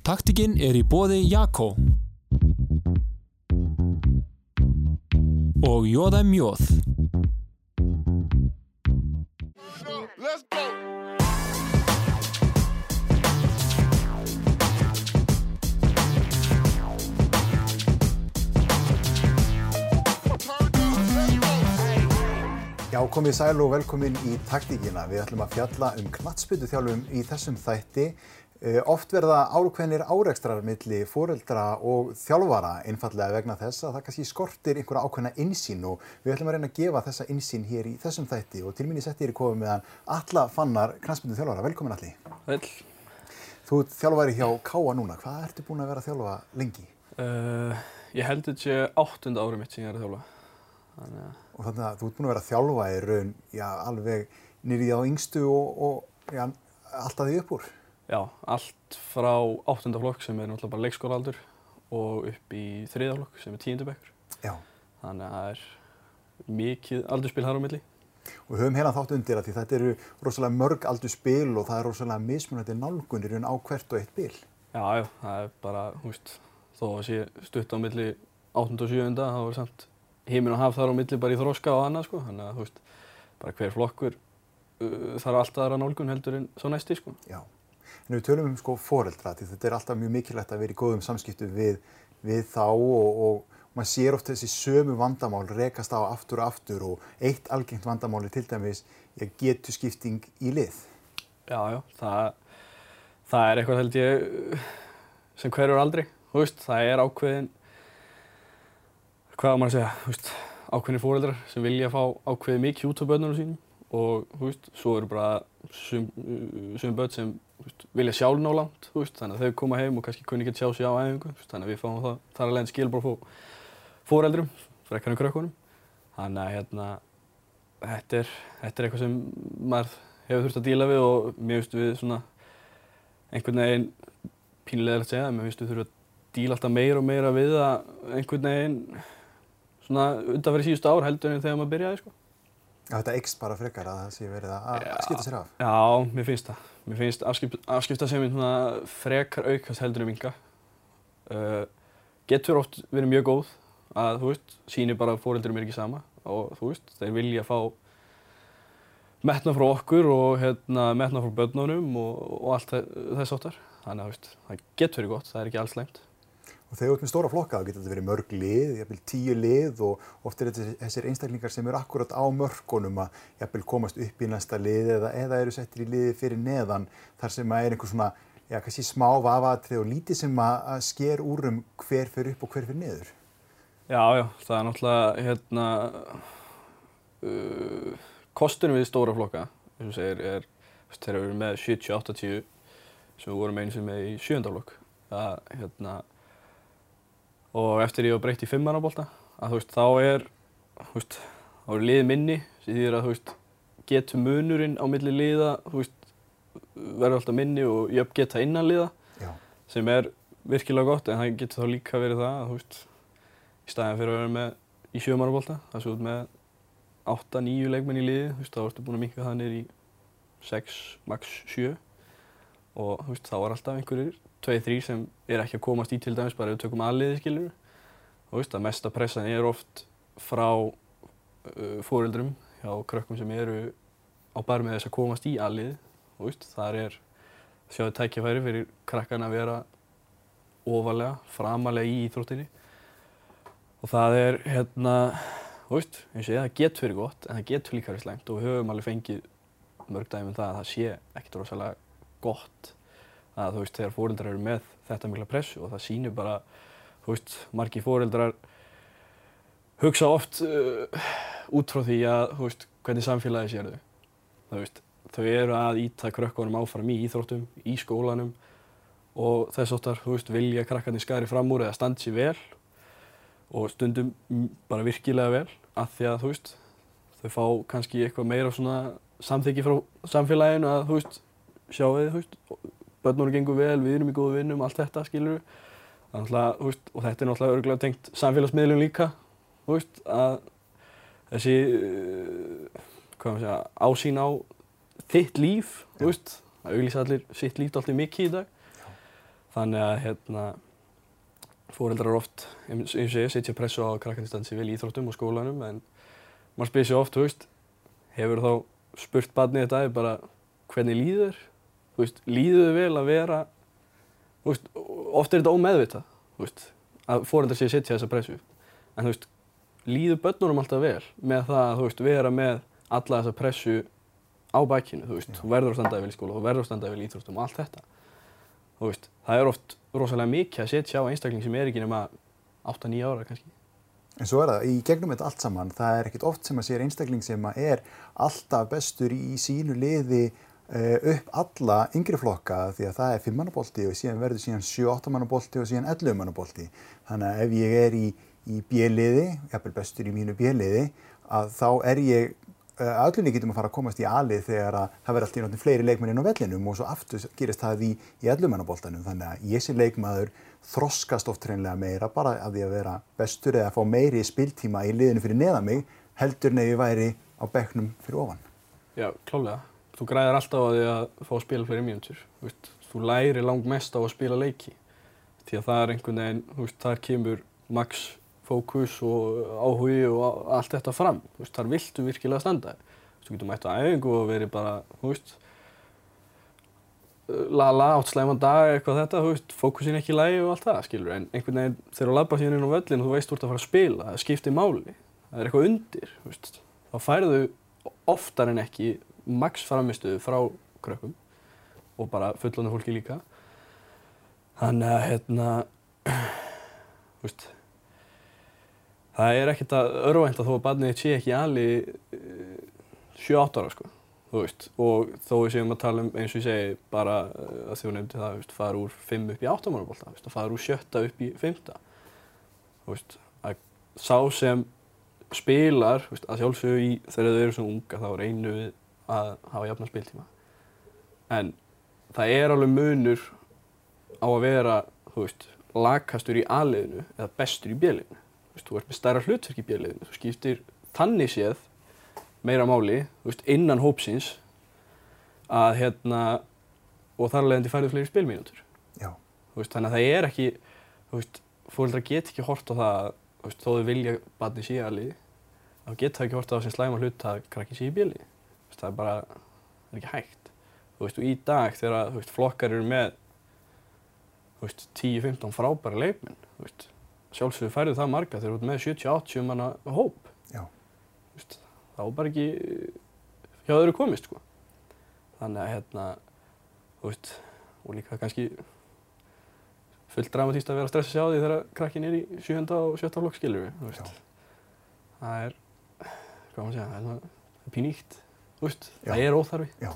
Taktikinn er í bóði Jakko og Jóðæm Jóð. Let's go. Já, komið sæl og velkomin í taktíkina. Við ætlum að fjalla um knatsbyttu þjálfum í þessum þætti. Uh, oft verða ákveðnir áreikstrar milli foreldra og þjálfara einfallega vegna þess að það kannski skortir einhverja ákveðna insýn og við ætlum að reyna að gefa þessa insýn hér í þessum þætti og til mín í setti er í kofið meðan Alla Fannar, knatsbyttu þjálfara. Velkomin Alli. Vel, Þú ert þjálfari hjá Káa núna. Hvað ertu búin að vera að þjálfa lengi? uh, ég held þetta sé áttunda árið mitt sem ég er að þjálfa. Þannig að, Og þannig að þú ert búin að vera að þjálfa í raun, já, alveg nýrið á yngstu og, og já, alltaf því upp úr. Já, allt frá áttunda flokk sem er náttúrulega bara leikskólaaldur og upp í þriða flokk sem er tíundabekkur. Já. Þannig að það er mikið aldurspil þar á milli. Og við höfum hérna þátt undir að því þetta eru rosalega mörg aldur spil og það er rosalega mismunandi nálgunir á hvert og eitt bil. Já, já, það er bara, hú veist, þó að sé stutt á milli áttunda og sjöunda, þá er samt heiminn og haf þar á milli bara í þróska og annað, sko. Þannig að, hú veist, bara hver flokkur uh, þarf alltaf aðra nálgun heldur en svo næsti, sko. Já. En við tölum um sko foreldra þetta er alltaf mjög mikilvægt að vera í góðum samskiptu við, við þá og, og maður sér oft þessi sömu vandamál rekast á aftur og aftur og eitt algengt vandamál er til dæmis ja, getu skipting í lið. Já, já, það, það er eitthvað held ég uh, sem hverjur aldrei, þú veist, það er ákveðin, hvað maður að segja, þú veist, ákveðinir fóreldrar sem vilja fá ákveðið mikið út á börnunum sínum og, þú veist, svo eru bara sum, uh, sum börn sem veist, vilja sjálf ná langt, þú veist, þannig að þau koma heim og kannski kunni ekki að sjá sig á æfingu, veist, þannig að við fáum það, þar að leiðin skilbár fó fóreldrum, frekar en krökkunum, þannig að hérna, þetta er, þetta er eitthvað sem maður hefur þurft að díla við og mér finnst við svona einhvern veginn pínulega að segja það, mér finnst við þurfum að díla alltaf meira og meira við það einhvern veginn svona undanfæri síðustu ár heldur en þegar maður byrjaði sko. Já, þetta eikst bara frekar að það sé verið að, skipta sér af. Já, mér finnst það. Mér finnst afskip, afskipta sem frekar aukast heldur en minga. Uh, getur oft verið mjög góð að þú veist, sýnir bara að fóreldurum er ekki sama og þú veist, þeir vilja fá metna frá okkur og hérna, metna frá börnunum og, og allt þe- þess áttar. Þannig að þú veist, það getur verið gott, það er ekki alls slæmt. Og þegar þú ert með stóra flokka þá getur þetta verið mörg lið, jafnvel tíu lið og oft er þetta þessir einstaklingar sem eru akkurat á mörkunum að jafnvel komast upp í næsta lið eða, eða eru settir í liði fyrir neðan þar sem að er einhver svona, já kannski smá vafatrið og lítið sem að, að sker úr um hver fyrir upp og hver fyrir niður. Já, já, það er náttúrulega hérna uh, kostunum við stóra flokka eins og segir er þú veist, þeir eru með 70-80 sem við vorum einu sem með í sjöndaflokk það hérna og eftir ég var breytt í fimmannabólta að þú veist þá er þú veist þá er liðið minni sem þýðir að þú veist getur munurinn á milli liða þú veist verður alltaf minni og jöfn geta innan liða Já. sem er virkilega gott en það getur þá líka verið það að þú veist í staðin fyrir að vera með í sjömanabólta það út með 8-9 leikmenn í liði, þú veist, þá ertu búin að minka það niður í 6, max 7 og veist, þá er alltaf einhverjir 2-3 sem er ekki að komast í til dæmis bara ef við tökum aðliði skilur og veist, að mesta pressan er oft frá uh, fóreldrum hjá krökkum sem eru á bar með þess að komast í aðliði og veist, þar er sjáðu tækjafæri fyrir krakkan að vera ofalega, framalega í íþróttinni. Og það er hérna, veist, eins og ég, það getur verið gott en það getur líka verið slæmt. Og við höfum alveg fengið mörg dæmi um það að það sé ekkert rosalega gott að þú veist, þegar fóreldrar eru með þetta mikla pressu og það sýnir bara, þú veist, margi fóreldrar hugsa oft uh, út frá því að, þú veist, hvernig samfélagi sér þau. Þú veist, þau eru að íta krökkunum áfram í íþróttum, í skólanum og þess áttar, þú veist, vilja krakkarnir skari fram úr eða standi sér vel og stundum bara virkilega vel af því að, þú veist, þau fá kannski eitthvað meira svona samþyggi frá samfélaginu að, þú veist, sjáu þið, börnunum gengur vel, við erum í góðu vinnum, allt þetta, skilur við. Og þetta er náttúrulega örgulega tengt samfélagsmiðlum líka, veist, að þessi, maður segja, ásýn á þitt líf, veist, að auglýsa allir sitt líf alltaf mikið í dag. þannig að hérna fóreldrar oft, eins og ég setja pressu á krakkandistansi vel í íþróttum og skólanum en maður spyrir sér oft, veist hefur þá spurt barnið þetta bara hvernig líður þú veist, líður þau vel að vera þú veist, oft er þetta ómeðvitað þú veist, að fóreldrar séu að setja þessa pressu en þú veist, líður börnunum alltaf vel með það að þú veist, vera með alla þessa pressu á bækinu, þú veist, þú verður að standa vel í skóla, þú verður að standa vel í íþróttum og allt þetta. Þú veist, það er oft rosalega mikið að setja á einstakling sem er ekki nema 8-9 ára kannski. En svo er það, í gegnum þetta allt saman, það er ekkit oft sem að sér einstakling sem að er alltaf bestur í sínu liði upp alla yngri flokka því að það er 5 mannabolti og síðan verður síðan 7-8 mannabolti og síðan 11 mannabolti. Þannig að ef ég er í, í bjeliði, jafnvel bestur í mínu bjeliði, að þá er ég uh, öllunni getum að fara að komast í alið þegar að það verður alltaf í náttúrulega fleiri leikmenn inn á vellinum og svo aftur gerist það í, í 11 mannaboltanum. Þannig að ég sé leikmaður þroskast oft hreinlega meira bara af því að vera bestur eða að fá meiri spiltíma í liðinu fyrir neða mig heldur nefn ég væri á bekknum fyrir ofan. Já, klálega. Þú græðir alltaf á því að fá að spila fyrir mínútur. Þú læri langt mest á að spila leiki. Því að það er einhvern veginn, veist, þar kemur max fókus og áhugi og allt þetta fram. Veist, þar viltu virkilega standa. Þú getur mætt á æfingu og verið bara, þú veist, la-la, átt slæman dag, eitthvað þetta, þú veist, fókusin ekki í lægi og allt það, skilur, en einhvern veginn þegar þú labba síðan inn á völlin og þú veist þú ert að fara að spila, það skiptir máli, það er eitthvað undir, þú veist, þá færðu oftar en ekki max framistuðu frá krökkum og bara fullonið fólki líka, þannig að, hérna, veist, það er ekkert að örvænt að þó að barnið sé ekki ali 7-8 ára, sko þú veist, og þó við séum að tala um eins og ég segi bara uh, að þú nefndi það, þú veist, fara úr 5 upp í 8 mannabólta, þú veist, að fara úr 7 upp í 5. Þú veist, að sá sem spilar, þú veist, að sjálfsögðu í þegar þau eru svona unga þá reynu við að hafa jafna spiltíma. En það er alveg munur á að vera, þú veist, lagkastur í A-liðinu eða bestur í B-liðinu. Þú veist, þú ert með stærra hlutverk í B-liðinu, þú skiptir þannig séð meira máli, þú veist, innan hópsins að hérna og þar endur færðu fleiri spilmínútur. Veist, þannig að það er ekki, þú veist, fólkdra get ekki hort á það, þú veist, þó þau vilja barni síðan alveg, þá get það ekki hort á það sem slæma hlut að krakki síðan veist, það er bara, það er ekki hægt. Þú veist, og í dag þegar, þú veist, flokkar eru með, þú veist, 10-15 frábæra leikmenn, þú veist, sjálfsögur færðu það marga þegar þú ert með 70-80 manna hóp. Já. Þú veist, þá bara ekki hjá öðru komist sko. Þannig að hérna, þú veist, og líka kannski fullt dramatíst að vera að stressa sig á því þegar krakkin er í 7. og 7. flokk skilur við, þú veist. Það er, hvað maður segja, það er svona píníkt, veist, það er óþarfi. Já.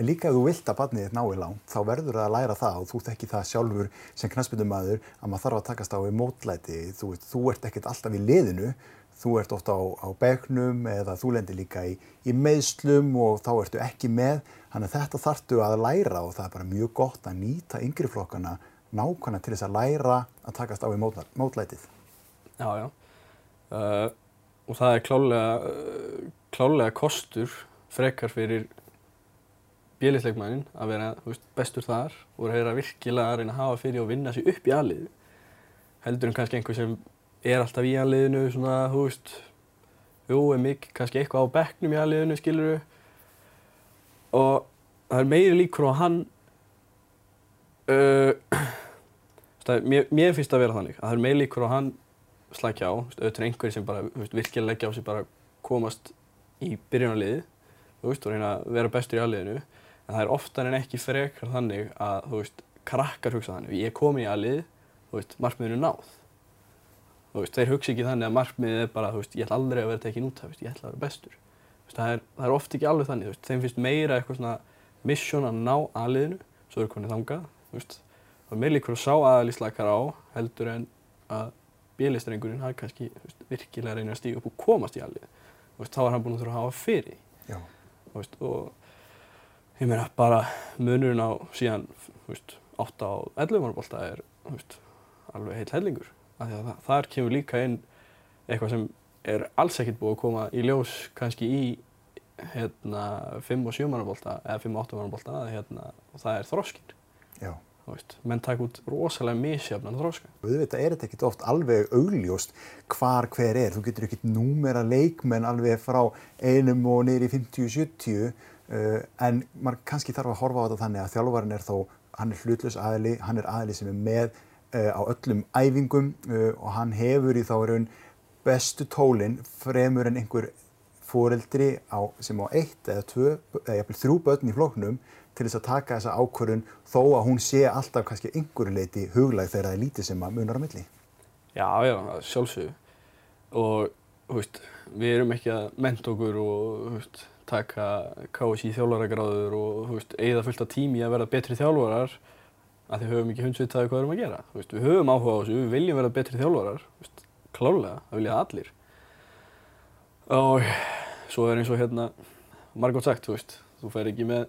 En líka ef þú vilt að barnið þitt nái langt, þá verður það að læra það og þú þekki það sjálfur sem knassbyndumæður að maður þarf að takast á við mótlæti. Þú, veist, þú ert ekkert alltaf í liðinu, þú ert ofta á, á begnum eða þú lendir líka í, í meðslum og þá ertu ekki með. Þannig að þetta þarftu að læra og það er bara mjög gott að nýta yngri flokkana nákvæmlega til þess að læra að takast á mótla, mótlætið. Já, já. Uh, og það er klálega, uh, klálega kostur frekar fyrir bjölisleikmænin að vera veist, bestur þar og vera virkilega að reyna að hafa fyrir og vinna sér upp í aðliðu. Heldur en kannski einhver sem er alltaf í aðliðinu, svona, þú veist, jú, er mikið, kannski eitthvað á bekknum í aðliðinu, skilur Og það er meiri líkur á að hann, uh, er, mér, mér finnst það að vera þannig, að það er meiri líkur á að hann slækja á, auðvitað er einhverjir sem bara, veist, virkilega leggja á sig bara komast í byrjunarliði, þú veist, og reyna að vera bestur í aðliðinu, en það er oftar en ekki frekar þannig að, þú veist, krakkar hugsa þannig, ég er komin í aðlið, þú veist, markmiðinu náð. Þú veist, þeir hugsa ekki þannig að markmiðið er bara, þú veist, ég ætla aldrei að vera tekin út þú veist, ég ætla að vera bestur. Veist, það er, það er oft ekki alveg þannig, þú veist, þeim finnst meira eitthvað svona mission að ná aðliðinu, svo er konið þangað, þú veist, það er meira líkur að sá aðalíslakar á heldur en að bílistrengurinn har kannski, þú veist, virkilega reynir að stíga upp og komast í veist, þá er hann búinn að þurfa að hafa fyrir, Já. Veist, og ég meina bara munurinn á síðan, veist, 8 á 11 mannbólta er, veist, alveg heill hellingur. Af því að það, þar kemur líka inn eitthvað sem er alls ekkert búið að koma í ljós kannski í hérna 5 og 7 mannabólta eða 5 og 8 mannabólta hérna, og það er þroskinn. Já. Þú þú veist, menn taka út rosalega misjafnan þróska. Auðvitað er þetta ekkert oft alveg augljóst hvar hver er. Þú getur ekkert númera leikmenn alveg frá einum og í 50-70 uh, en maður kannski þarf að horfa á þetta þannig að þjálfarinn er þó, hann er hlutlös aðili, hann er aðili sem er með uh, á öllum æfingum uh, og hann hefur í þá raun bestu tólinn fremur en einhver foreldri á, sem á eitt eða tvö, eða jafnvel þrjú börn í flóknum til þess að taka þessa ákvörðun þó að hún sé alltaf kannski einhverju leiti huglæg þegar það er lítið sem að munar á milli. Já, já, sjálfsögðu. Og, þú veist, við erum ekki að menta okkur og, þú veist, taka KSI þjálfaragráður og, þú veist, eigða fullt af tími að verða betri þjálfarar að því höfum ekki hundsvitaði hvað við erum að gera. Þú veist, við höfum áhuga á þessu, við viljum verða betri þjálfarar, þú veist, klárlega, það vilja allir. Og svo er eins og hérna, margótt sagt, þú veist, þú fer ekki með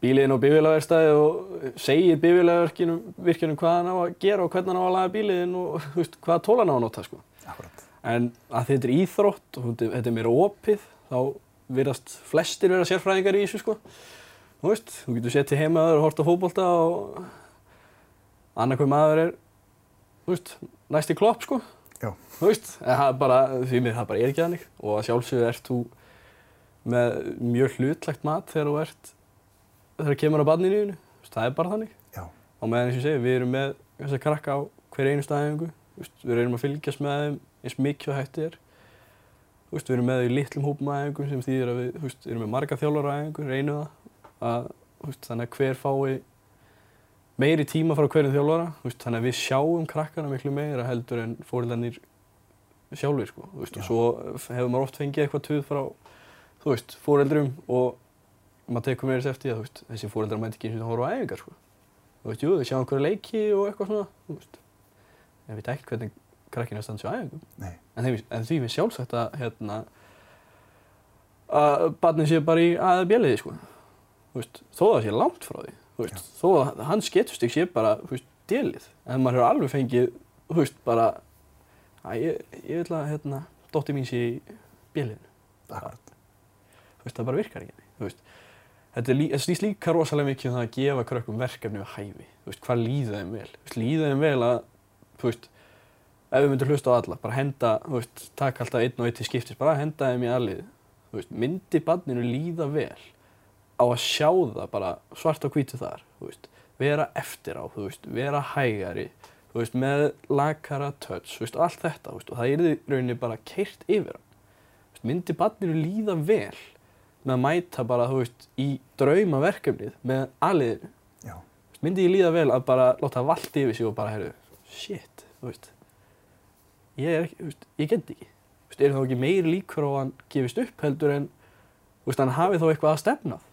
bíliðin á bifélaverstaði og segir bifélaverkjunum hvað hann á að gera og hvernig hann á að laga bíliðin og veist, hvaða tól hann á að nota, sko. Akkurat. En að þetta er íþrótt og þetta er meira opið, þá virðast flestir vera sérfræðingar í þessu, sko. Þú veist, þú getur sett til heimaður og hort á fókbólta og annarkvæm maður er, þú veist, næst í klopp, sko. Já. Þú veist, en það bara, því mér það bara er ekki þannig og að sjálfsögðu ert þú með mjög hlutlagt mat þegar þú ert, þegar það kemur á veist, það er bara þannig. Já. Og meðan eins og ég segi, við erum með þess að krakka á hver einu staðingu, við reynum að fylgjast með þeim eins mikið og hætti er. Við erum með þau í litlum hópum aðeingum sem þýðir að við, veist, erum með marga þjálfara aðeingum, reynum það, að, veist, þannig að hver fái meiri tíma frá hverjum þjálfara, veist, þannig að við sjáum krakkana miklu meira heldur en fóreldarnir sjálfur, sko, og svo hefur maður oft fengið eitthvað tuð frá, þú veist, fóreldrum og maður tekur meira þess eftir, að, veist, þessi fóreldrar mæti ekki eins og það horfa á æfingar, sko. Þú veist, jú, þau sjá einhverja leiki og eitthvað svona, þú veist, en við veit ekki hvernig krakkina er að standa sér á æfingum. Nei. En, þeim, en því við sjálfsagt að, hérna, að barnið sé bara í aðeða bjeliði, sko. Þú veist, þó það sé langt frá því, þú veist, þó að hans getustig sé bara, þú veist, djelið. En maður hefur alveg fengið, þú veist, bara, að ég, ég vil að, hérna, dóttir mín sé í bjeliðinu. Akkurat. Þú veist, það bara virkar ekki, þú veist. Þetta, lí, snýst líka rosalega mikið um það að gefa krökkum verkefni við hæfi. Þú veist, hvað líða þeim vel? Veist, líða þeim vel að, þú veist, ef við myndum hlusta á alla, bara henda, þú veist, taka alltaf einn og einn til skiptis, bara henda þeim í aðlið. Þú veist, myndi barninu líða vel á að sjá það bara svart á hvítu þar, þú veist, vera eftir á, þú veist, vera hægari, þú veist, með lakara touch, þú veist, allt þetta, þú veist, og það er í rauninni bara keirt yfir hann. Myndi barninu líða vel með að mæta bara, þú veist, í draumaverkefnið með aðliðinu. Já. Myndi ég líða vel að bara láta valdi yfir sig og bara, heyrðu, shit, þú veist, ég er ekki, þú veist, ég get ekki. Þú veist, er þá ekki meiri líkur á að hann gefist upp heldur en, þú veist, hann hafi þá eitthvað að stefnað.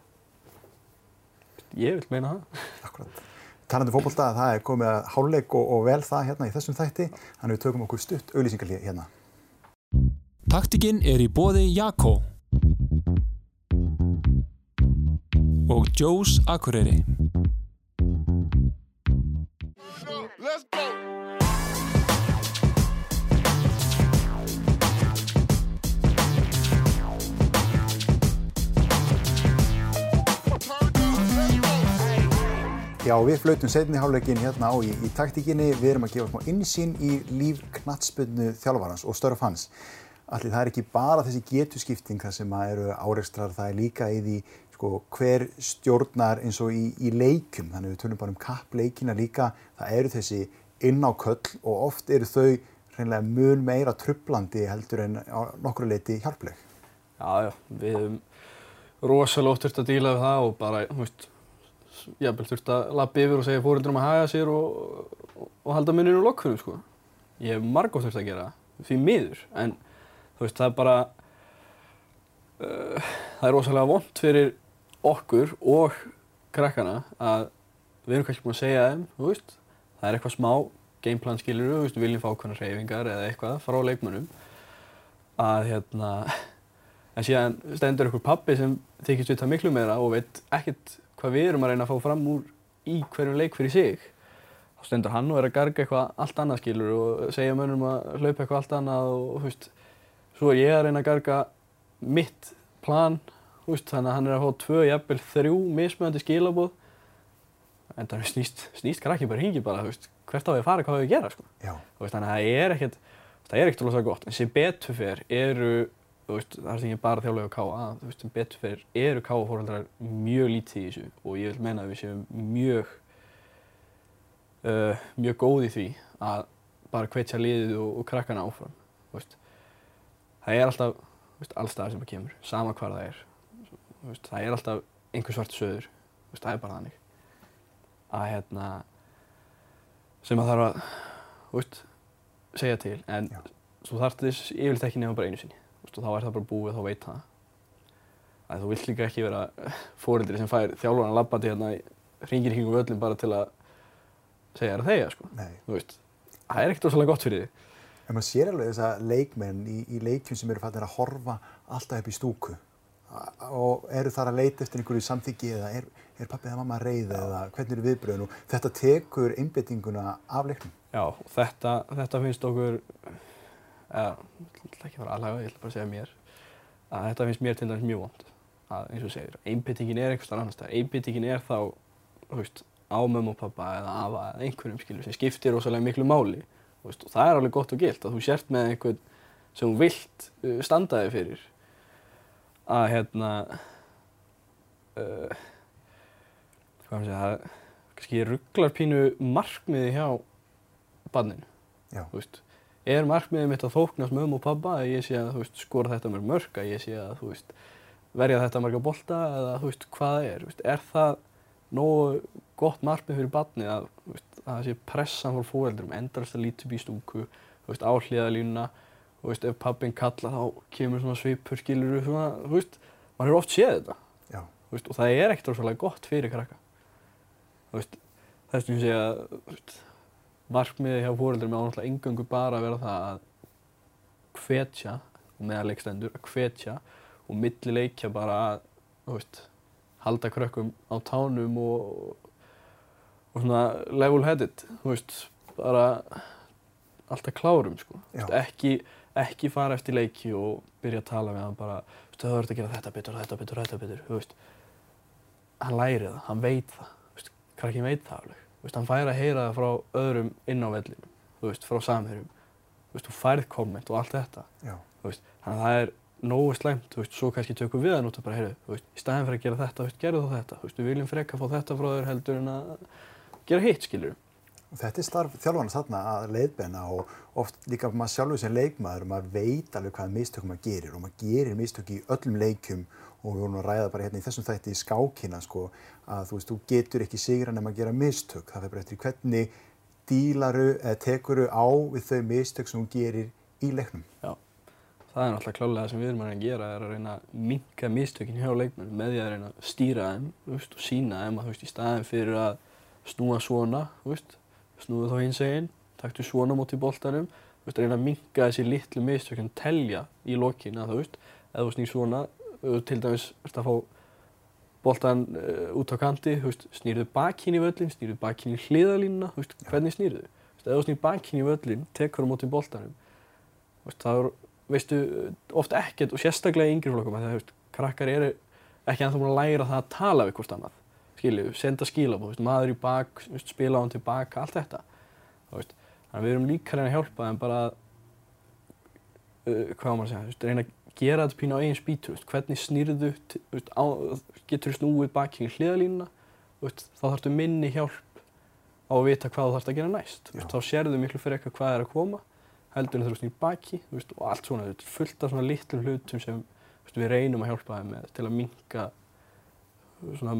Ég vil meina það. Akkurat. Talandi um fótbolta, það er komið að háluleik og, og vel það hérna í þessum þætti. Þannig við tökum okkur stutt auðlýsingarlið hérna. Taktikinn er í bóði Jakko og Joe's Akureyri. Let's go. Já, við flautum setni háluleikin hérna á í, í taktíkinni. Við erum að gefa smá insýn í líf knattspönnu þjálfarans og störf hans. Allir það er ekki bara þessi getuskipting þar sem að eru áreikstrar, það er líka í því sko, hver stjórnar eins og í, í leikum. Þannig við tölum bara um kappleikina líka. Það eru þessi innáköll og oft eru þau hreinlega mun meira trublandi heldur en nokkru leiti hjálpleg. Já, já, við hefum rosalega oft þurft að díla við það og bara, þú veist, jafnvel þurft að lappa yfir og segja fóreldrum að haga sér og, og, og halda munninu úr lokkunum, sko. Ég hef margótt þurft að gera það, því miður, en þú veist, það er bara, uh, það er rosalega vond fyrir okkur og krakkana að við erum kannski búin að segja þeim, þú veist, það er eitthvað smá gameplan skilur við, við viljum fá okkurna reyfingar eða eitthvað frá leikmönnum. Að hérna en síðan stendur ykkur pappi sem þykist vita miklu meira og veit ekkert hvað við erum að reyna að fá fram úr í hverjum leik fyrir sig. Þá stendur hann og er að garga eitthvað allt annað skilur og segja mönnum að hlaupa eitthvað allt annað og þú veist svo er ég að reyna að garga mitt plan þú veist, þannig að hann er að fá tvö, jafnvel þrjú mismöðandi skilabóð en það snýst, snýst krakki bara hringi bara, veist, hvert á ég að fara, hvað á ég að gera, sko. Veist, þannig að það er ekkert, það er ekkert rosa gott, en sem betur fer eru, það er ekki bara þjálflega að káa, sem betur fer eru káa fóröldrar mjög lítið í þessu. Og ég vil meina að við séum mjög, uh, mjög góð í því að bara hvetja liðið og, og krakkana áfram. Það er alltaf, allstaðar sem það kemur, sama hvar það er, veist, það er alltaf einhver svart söður, veist, það er bara þannig. Að hérna, sem að þarf að, veist, segja til, en Já. svo þarf þess yfirleitt ekki nema bara einu sinni, og þá er það bara búið, þá veit það. Að þú vilt líka ekki vera fóreldri sem fær þjálfurinn að labba til hérna, hringir í kringum völlin bara til að segja þér að þegja, sko. Það er ekkert rosalega gott fyrir þig. En maður sér alveg þessa leikmenn í, í leikjum sem eru fættir að horfa alltaf upp í stúku og eru þar að leita eftir einhverju samþyggi eða er, er pappi eða mamma reið eða hvernig eru viðbröðin og þetta tekur einbettinguna af leiknum. Já, þetta, þetta finnst okkur, eða, ég ætla ekki að fara aðlaga, ég ætla bara að segja mér, að þetta finnst mér til dæmis mjög vond. Að eins og segir, einbyttingin er einhvers staðar annars staðar. Einbyttingin er þá, þú veist, á mömmu og pappa eða afa eða einhverjum skilur sem skiptir rosalega miklu máli. Veist, og það er alveg gott og gilt að þú sért með einhvern sem þú vilt uh, standa þig fyrir. Að hérna, uh, hvað maður segja, það kannski rugglar pínu markmiði hjá barninu. Þú veist, er markmiðið mitt að þóknast mömmu og pappa að ég sé að veist, skora þetta mörg mörg, að ég sé að veist, verja þetta marga bolta eða þú veist, hvað það er. Veist, er það nógu gott markmið fyrir barnið að, það sé pressan fór fóreldrum, endast að líti upp í stúku, þú veist, áhlýðalínuna, þú veist, ef pappin kalla þá kemur svona svipur, skilur svona, þú veist, maður hefur oft séð þetta. Já, Þú veist, og það er ekkert rosalega gott fyrir krakka. Þú veist, þess að ég segja að þú veist, markmiði hjá fóreldrum er náttúrulega engöngu bara að vera það að hvetja, og meðal leikstendur, að hvetja og milli leikja bara að, þú veist, halda krökkum á tánum og, og svona level headed, þú veist, bara alltaf klárum, sko. Þú Já. veist, ekki, ekki fara eftir leiki og byrja að tala við hann bara, þú veist, það verður að gera þetta betur, þetta betur, þetta betur, þú veist. Hann læri það, hann veit það, þú veist, krakkin veit það alveg. Þú veist, hann fær að heyra það frá öðrum inn á vellinum, þú veist, frá samherjum. Þú veist, þú færð komment og allt þetta. já, Þú veist, þannig að það er nógu slæmt, þú veist, svo kannski tökum við það nút og bara, heyrðu, þú veist, í staðin fyrir að gera þetta, þú veist, gerðu þá þetta, þú veist, við viljum freka fá þetta frá þér heldur en að gera hitt, skilur. Þetta er starf þjálfarnas þarna að leiðbenna og oft líka maður sjálfur sem leikmaður, maður veit alveg hvaða mistökum maður gerir og maður gerir mistök í öllum leikjum og við vorum að ræða bara hérna í þessum þætti í skákina sko að þú veist, þú getur ekki sigra nema að gera mistök, það fyrir bara eftir hvernig dílaru eða tekuru á við þau mistök sem þú gerir í leiknum. Já, það er náttúrulega klálega það sem við erum að gera er að reyna að minka mistökin hjá leikmennum með því að reyna að stýra þeim snúðu þá hins eginn, taktu svona móti veist, reyna að minka þessi litlu mistökin, telja í lokin að þú veist, eða þú snýr svona, til dæmis ert að fá boltan uh, út á kanti, þú veist, snýrðu bakinn í völlin, snýrðu bakinn í hliðalínuna, þú veist, hvernig snýrðu? Þú veist, ef þú snýr bakinn í völlin, tekur þú móti boltanum, þú veist, það er, veistu, oft ekkert og sérstaklega í yngri flokkum, þegar, þú veist, krakkar eru ekki ennþá búin að læra það að tala við hvort annað, skilju, senda skilabóð, veist, maður í bak, veist, spila á hann tilbaka, allt þetta, veist, þannig að við erum líka reyna að hjálpa þeim bara að, uh, hvað maður að segja, reyna að gera þetta pínu á eigin veist, hvernig snýrðu, á, getur þú snúið bakinn í hliðalínuna, þá þarftu minni hjálp á að vita hvað þú þarfst að gera næst, þá sérðu miklu fyrir eitthvað hvað er að koma, heldur en þú snýr baki, þú veist, og allt svona, þú veist, fullt af svona litlum hlutum sem, við reynum að hjálpa þeim með til að minka svona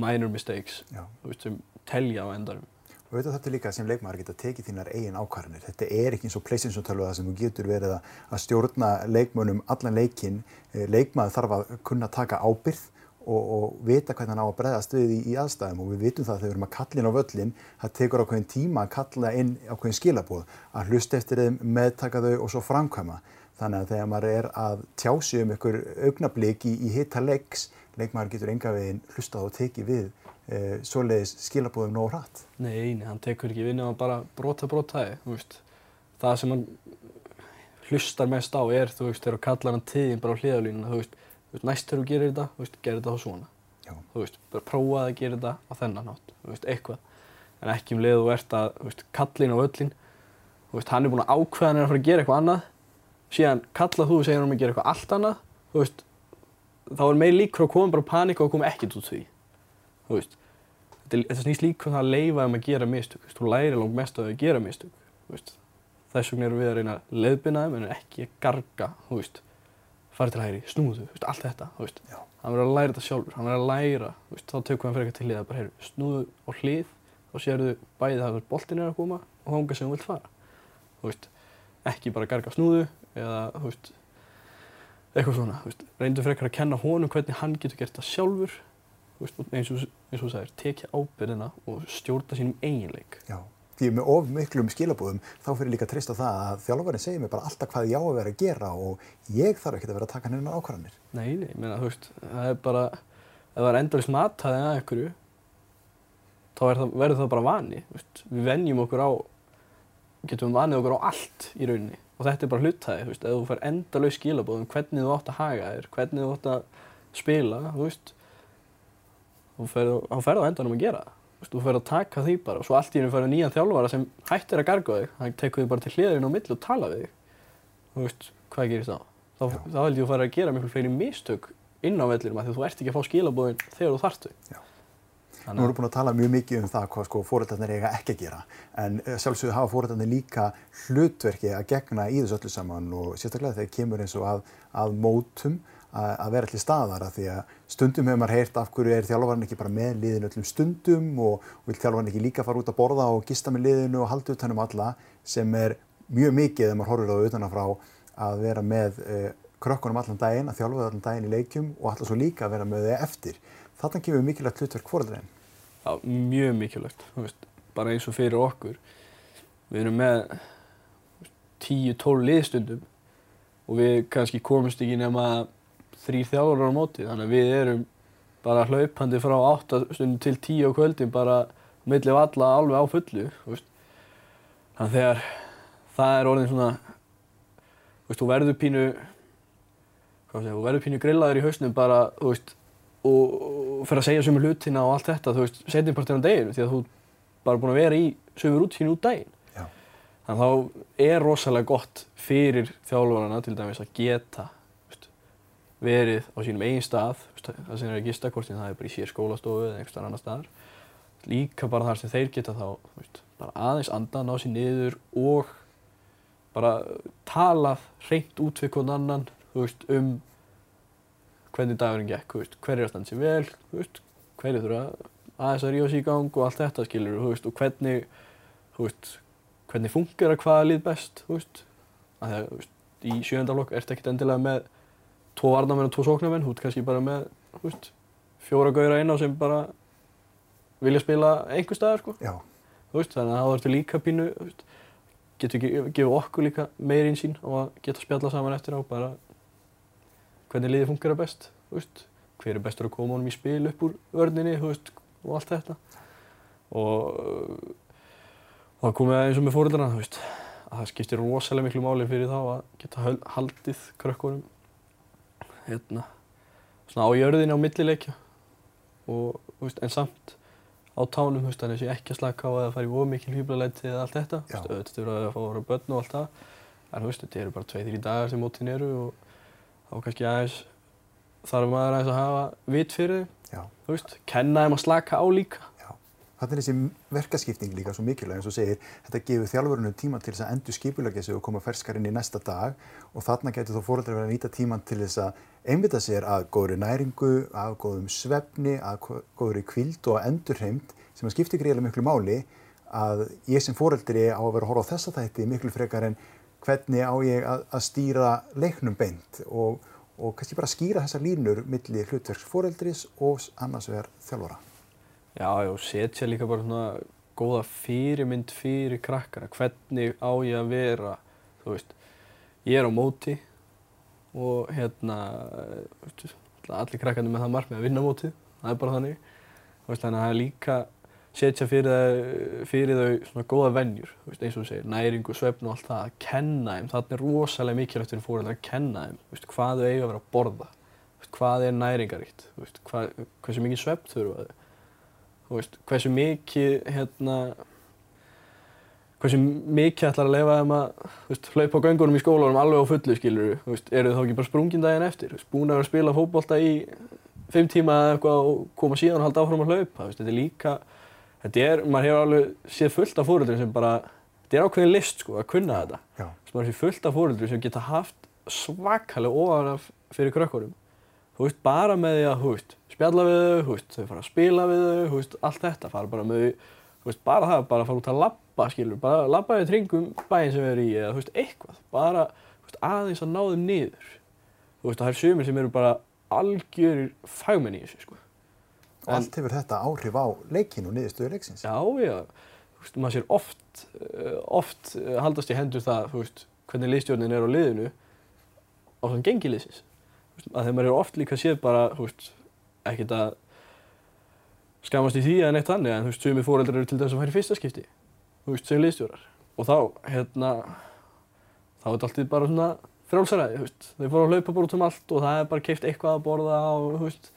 minor mistakes, veist, sem telja á endarum. Og veit þetta líka sem leikmaður geta tekið þínar eigin ákvarðanir. Þetta er ekki eins og tölva sem þú getur verið að, að stjórna leikmönnum allan leikinn. Eh, Leikmaður þarf að kunna taka ábyrð og, og vita hvernig hann á að bregðast við í, í aðstæðum og við vitum það þegar við erum að kalla inn á völlin, það tekur ákveðin tíma að kalla inn ákveðin skilabóð, að hlusta eftir þeim, meðtaka þau og svo framkvæma. Þannig að þegar maður er að tjá sig um einhver augnablík í, í hitta leiks, leikmaður getur enga veginn hlustað og tekið við e, svoleiðis skilabóðum nóg hratt. Nei, nei, hann tekur ekki vinna og bara brota brotaði, þú veist. Það sem hann hlustar mest á er, þú veist, þegar þú kallar hann tíðin bara á hliðalínuna, þú veist, þú veist, næst þegar þú gerir þetta, þú veist, gerir þetta þá svona. Já. þú veist, bara prófaði að gera þetta á þennan hátt, þú veist, eitthvað en ekki um leið og ert að, þú veist, kallin á öllin þú veist, hann er búinn að ákveða hann er að fara að gera eitthvað annað síðan kallað þú og segir hann um að gera eitthvað allt annað þú veist, þá er meir líkur að koma bara panika og koma ekkert út því. Þú veist, þetta, þetta snýst líka um það að leifa um að gera mistök, þú veist, þú læri langt mest að gera mistök, þú veist. Þess vegna erum við að reyna að leiðbina þeim en ekki að garga, þú veist fara til hægri, snúðu, þú veist, allt þetta, þú veist. Já. hann verður að læra þetta sjálfur, hann verður að læra þú veist, þá tökum við hann fyrir eitthvað til liða, bara heyru, snúðu á hlið og sérðu bæði það að boltin er að koma og þánga sem þú vilt fara. Þú veist, ekki bara garga snúðu eða, þú veist eitthvað svona, þú veist, reyndu frekar að kenna honum hvernig hann getur gert það sjálfur þú veist, eins og, eins og þú sagðir, tekja ábyrðina og stjórna sínum eiginleik Já, því með of miklum skilabúðum þá fyrir líka treysta á það að þjálfarinn segir mér bara alltaf hvað ég á að vera að gera og ég þarf ekkert að vera að taka hennar ákvarðanir. Nei, nei, ég meina, þú veist, það er bara, ef það er endalist mataði að einhverju, þá er það, verður það bara vani, við venjum okkur á, getum vanið okkur á allt í rauninni og þetta er bara hlutæði, þú veist, ef þú fær endalaus skilabóðum hvernig þú átt að haga þér, hvernig þú átt að spila, þú veist, þá ferðu á endanum að gera það, þú veist, þú ferðu að taka því bara og svo allt í hennu ferðu nýjan þjálfara sem hættir að garga þig, hann tekur þig bara til hliðarinn á milli og tala við þig, þú veist, hvað gerist þá? Þá, þá held ég að fara að gera miklu fleiri mistök inn á því að þú ert ekki að fá skilabóðin þegar þú þarft þau. Já. Nú erum við búin að tala mjög mikið um það hvað sko fóreldarnir eiga ekki að gera en eh, sjálfsögðu hafa fóreldarnir líka hlutverki að gegna í þessu öllu saman og sérstaklega þegar kemur eins og að, að mótum að, að vera allir staðar að því að stundum hefur maður heyrt af hverju er þjálfarinn ekki bara með liðinu öllum stundum og, vil þjálfarinn ekki líka fara út að borða og gista með liðinu og halda utanum alla sem er mjög mikið þegar maður horfir á utanafrá að vera með eh, krökkunum allan daginn, að þjálfa allan daginn í leikjum og alltaf svo líka að vera með þau eftir. Þarna kemur mikilvægt hlutverk fóreldarinn. Já, mjög mikilvægt, veist, bara eins og fyrir okkur. Við erum með 10-12 liðstundum og við kannski komumst ekki nema þrýr þjálfarar á móti, þannig að við erum bara hlaupandi frá 8 stundum til 10 á kvöldin bara milli valla alveg á fullu, veist. Þannig að þegar það er orðin svona, þú veist, þú verður pínu, hvað segja, þú verður pínu grillaður í hausnum bara, þú veist, og, fyrir að segja sömu hlutina og allt þetta, þú veist, setjumpartir á deginu því að þú bara búin að vera í sömu rútínu út daginn. Já. Þannig að þá er rosalega gott fyrir þjálfarana til dæmis að geta veist, verið á sínum eigin stað, veist, það sem er að gista hvort sem það er bara í sér skólastofu eða einhverstað annar staðar. Líka bara þar sem þeir geta þá, veist, bara aðeins anda, ná sér niður og bara talað hreint út við hvern annan, þú veist, um hvernig dagurinn gekk, þú veist, hver er að standa sér vel, hverju þurfa aðeins að rífa sér í gang og allt þetta skilur, og hvernig, veist, hvernig funkar að hvaða lið best, að að, veist, í sjöndaflokk ertu ekkert endilega með tvo varnamenn og tvo sóknarmenn, þú ert kannski bara með, veist, fjóra gauðra inn á sem bara vilja spila einhver staðar, sko, veist, þannig að þá ertu líka pínu, getur gefið okkur líka meiri insýn og að geta spjalla saman eftir á bara hvernig liðið funkar best, þú veist, hver er bestur að koma honum í spil upp úr vörninni, veist, og allt þetta. Og, og það komið eins og með fóröldarna, þú veist, að það skiptir rosalega miklu máli fyrir þá að geta haldið krökkunum, hérna, svona á jörðinni á millileikja. Og, veist, en samt á tánum, þannig að sé ekki að slaka á að fara í ómikil hýblalæti eða allt þetta, auðvitað eru að fá að vera börn og allt það, en þú veist, þetta eru bara tveið, þrjí dagar sem mótin eru og þá kannski aðeins þarf maður aðeins að hafa vit fyrir já, þú veist, kenna þeim að slaka á líka. já. Þetta er þessi verkaskipting líka svo mikilvæg eins og segir, þetta gefur þjálfurinu tíma til þess að endur skipulegja sig og koma ferskar inn í næsta dag og þarna getur þó fóreldrar verið að nýta tíman til þess að einvita sér að góðri næringu, að góðum svefni, að gó- góðri kvíld og endurheimt sem að skiptir greiðlega miklu máli að ég sem fóreldri á að vera að horfa á þessa þætti miklu frekar en hvernig á ég að, að stýra leiknum beint og, og kannski bara skýra þessar línur milli hlutverks fóreldris og annars vegar þjálfara. Já, já, setja líka bara svona góða fyrirmynd fyrir krakkana, hvernig á ég að vera, þú veist, ég er á móti og hérna, allir krakkarnir með það markmið að vinna mótið, það er bara þannig, þannig að það er líka setja fyrir, það, fyrir þau svona góða veist, eins og þú segir, næringu, svefn og allt það, að kenna þeim, þarna er rosalega mikilvægt fyrir fóröldar að kenna þeim, veist, hvað þau eiga að vera að borða, veist, hvað er næringaríkt, veist, hvað, hversu mikið svepp þurfa þau, hversu mikið, hérna, hversu mikið ætlar að leifa þeim að hlaupa á göngunum í skólanum alveg á fullu skilur þú eru þau þá ekki bara sprungin daginn eftir, búin að vera að spila fótbolta í fimm tíma eða eitthvað og koma síðan og halda áfram að hlaupa, þetta er líka, þetta er, maður hefur alveg séð fullt af fóröldrum sem bara, þetta er ákveðin list sko að kunna þetta, Já. veist, maður séð fullt af fóröldrum sem geta haft svakalega ofaraf fyrir krökkurum, þú veist, bara með því að, þú veist, spjalla við þau, þú veist, þau fara að spila við þau, þú veist, allt þetta, fara bara með þau, þú veist, bara það, bara fara út að labba, skilur, bara labba í kringum bæinn sem við erum í eða, þú veist, eitthvað, bara, þú veist, aðeins að ná þeim niður, þú veist, það er sumir sem eru bara algjörir fagmenn í þessu, sko. Og allt hefur þetta áhrif á leikin og niðurstöðu leiksins. Já, já, þú veist, maður sér oft, uh, oft uh, haldast í hendur það, þú veist, hvernig liðstjórnin er á liðinu á svona gengi liðsins. Þú veist, að þegar maður er oft líka séð bara, þú veist, ekkert að skamast í því eða neitt þannig, en þú veist, sumir fóreldrar eru til dæmis að í fyrsta skipti, þú veist, sem liðstjórar. Og þá, hérna, þá er þetta alltaf bara svona frjálsaræði, þú veist, þeir fóru að hlaupa bara út um allt og það er bara keift eitthvað að borða og, þú veist,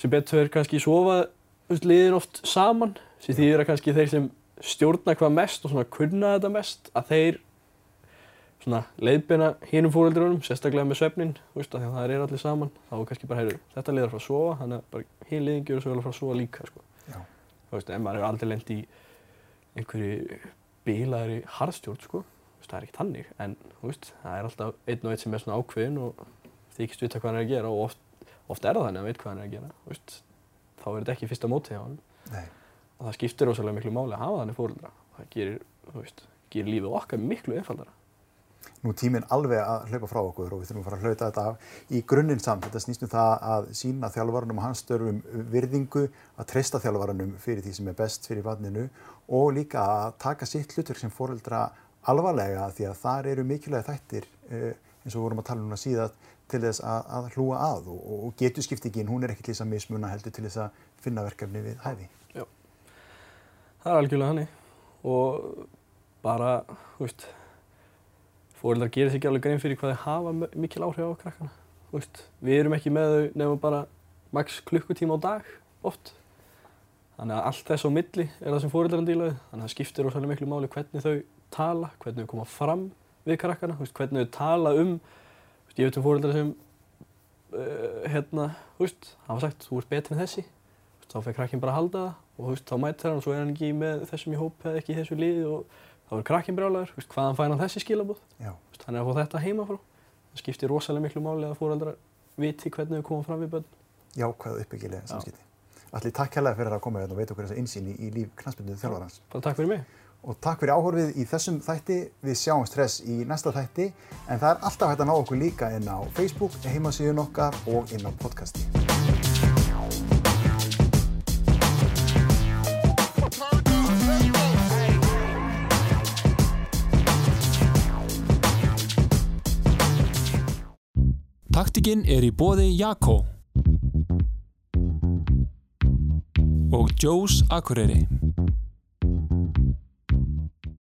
sem betur kannski sofa liðin oft saman. Sem því er að kannski þeir sem stjórna hvað mest og svona kunna þetta mest að þeir svona leiðbeina hinum fóreldrunum, sérstaklega með svefnin veist, því að það er allir saman. Þá kannski bara, heyrðu, þetta liðar frá að sofa þannig að bara hinn liðin gjör svo vel fara að sofa líka sko. Þú veist, en maður hefur aldrei lent í einhverju bílaðri harðstjórn sko, það er ekkert hannig en veist, það er alltaf einn og einn sem er svona ákveðin og þykist vita hvað hann er að gera og oft, oft er það þannig að hann veit hvað hann er að gera veist, þá er þetta ekki fyrsta mótið hjá hann Nei. og það skiptir rosalega miklu máli að hafa þannig fóreldra það gerir, þú veist, gerir lífið okkar miklu einfaldara Nú tíminn alveg að hlaupa frá okkur og við þurfum að fara að hlauta þetta af. Í grunninn samt, þetta snýst um það að sína þjálfvarunum og hans störfum virðingu, að treysta þjálfvarunum fyrir því sem er best fyrir barninu og líka að taka sitt hlutur sem fóreldra alvarlega því að þar eru mikilvæga þættir eh, eins og við vorum að tala um núna síðan til þess að, að hlúa að og, og getuskiptingin hún er þess að mismuna heldur til þess að finna verkefni við hæfi. það er algjörlega hannig og bara, þú veist fóreldrar gerir sér ekki alveg grein fyrir hvað þeir hafa mikil áhrif á krakkana. Þú veist, við erum ekki með þau nefnum bara max klukkutíma á dag oft. Þannig að allt þess á milli er það sem fóreldrar díla við. Þannig að það skiptir rosalega miklu máli hvernig þau tala, hvernig þau koma fram við krakkana, hvernig þau tala um ég veit um fóreldrar sem uh, hérna, þú veist, hafa sagt þú ert betri en þessi. Þá fer krakkin bara að halda það og veist, þá mætir hann og svo er hann ekki með þessum í hóp eða ekki í þessu liði og þá er krakkin brjálæður, þú veist, hvaðan fær hann þessi skilabóð Já. Veist, hann er að fá þetta heima frá. Það skiptir rosalega miklu máli að fóreldrar viti hvernig þau koma fram við börn. Jákvæð uppbyggilega samskipti. Allir takk hérlega fyrir að koma hérna og veita okkur þessa insýn í, líf knastbyndu þjálfarans. Og takk fyrir áhorfið í þessum þætti. Við sjáum stress í næsta þætti. En það er alltaf hægt að ná okkur líka inn á Facebook, heimasíðun okkar og inn á podcasti. Taktikinn er í bóði Jakko og Joe's Akureyri.